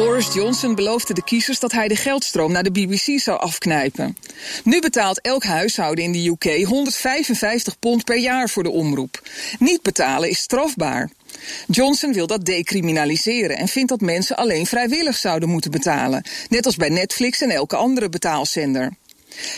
Boris Johnson beloofde de kiezers dat hij de geldstroom naar de BBC zou afknijpen. Nu betaalt elk huishouden in de UK 155 pond per jaar voor de omroep. Niet betalen is strafbaar. Johnson wil dat decriminaliseren en vindt dat mensen alleen vrijwillig zouden moeten betalen, net als bij Netflix en elke andere betaalzender.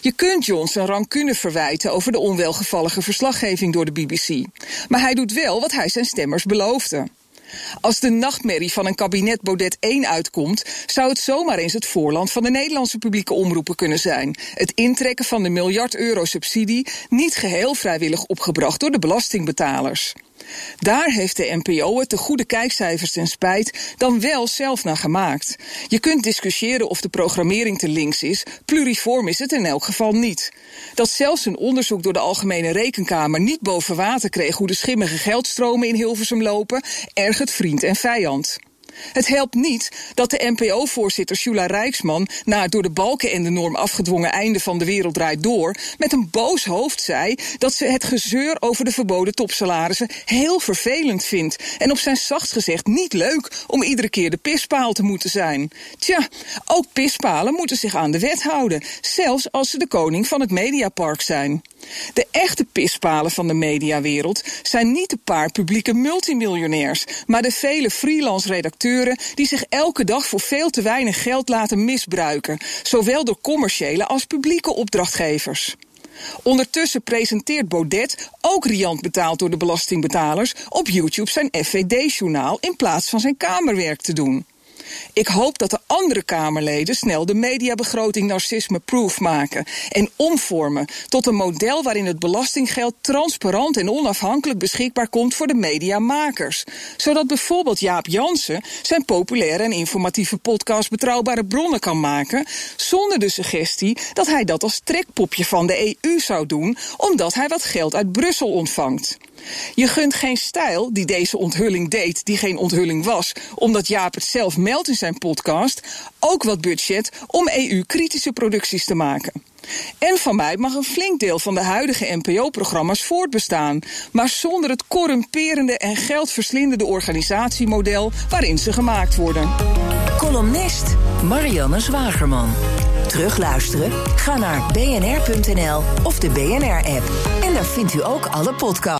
Je kunt Johnson rancune verwijten over de onwelgevallige verslaggeving door de BBC. Maar hij doet wel wat hij zijn stemmers beloofde. Als de nachtmerrie van een kabinet Baudet 1 uitkomt, zou het zomaar eens het voorland van de Nederlandse publieke omroepen kunnen zijn. Het intrekken van de miljard euro subsidie niet geheel vrijwillig opgebracht door de belastingbetalers. Daar heeft de NPO het de goede kijkcijfers en spijt dan wel zelf naar gemaakt. Je kunt discussiëren of de programmering te links is, pluriform is het in elk geval niet. Dat zelfs een onderzoek door de Algemene Rekenkamer niet boven water kreeg hoe de schimmige geldstromen in Hilversum lopen, ergert vriend en vijand. Het helpt niet dat de NPO-voorzitter Shula Rijksman na het door de balken en de norm afgedwongen einde van de wereld draait door met een boos hoofd zei dat ze het gezeur over de verboden topsalarissen heel vervelend vindt en op zijn zachtst gezegd niet leuk om iedere keer de pispaal te moeten zijn. Tja, ook pispalen moeten zich aan de wet houden, zelfs als ze de koning van het Mediapark zijn. De echte pispalen van de mediawereld zijn niet de paar publieke multimiljonairs, maar de vele freelance die zich elke dag voor veel te weinig geld laten misbruiken, zowel door commerciële als publieke opdrachtgevers. Ondertussen presenteert Baudet, ook riant betaald door de belastingbetalers, op YouTube zijn FVD-journaal in plaats van zijn kamerwerk te doen. Ik hoop dat de andere Kamerleden snel de mediabegroting narcisme-proof maken en omvormen tot een model waarin het belastinggeld transparant en onafhankelijk beschikbaar komt voor de mediamakers. Zodat bijvoorbeeld Jaap Jansen zijn populaire en informatieve podcast Betrouwbare Bronnen kan maken, zonder de suggestie dat hij dat als trekpopje van de EU zou doen, omdat hij wat geld uit Brussel ontvangt. Je gunt geen stijl die deze onthulling deed, die geen onthulling was, omdat Jaap het zelf meldt in zijn podcast, ook wat budget om EU-kritische producties te maken. En van mij mag een flink deel van de huidige NPO-programma's voortbestaan, maar zonder het corrumperende en geldverslindende organisatiemodel waarin ze gemaakt worden. Columnist Marianne Zwagerman. Terugluisteren? Ga naar bnr.nl of de BNR-app. En daar vindt u ook alle podcasts.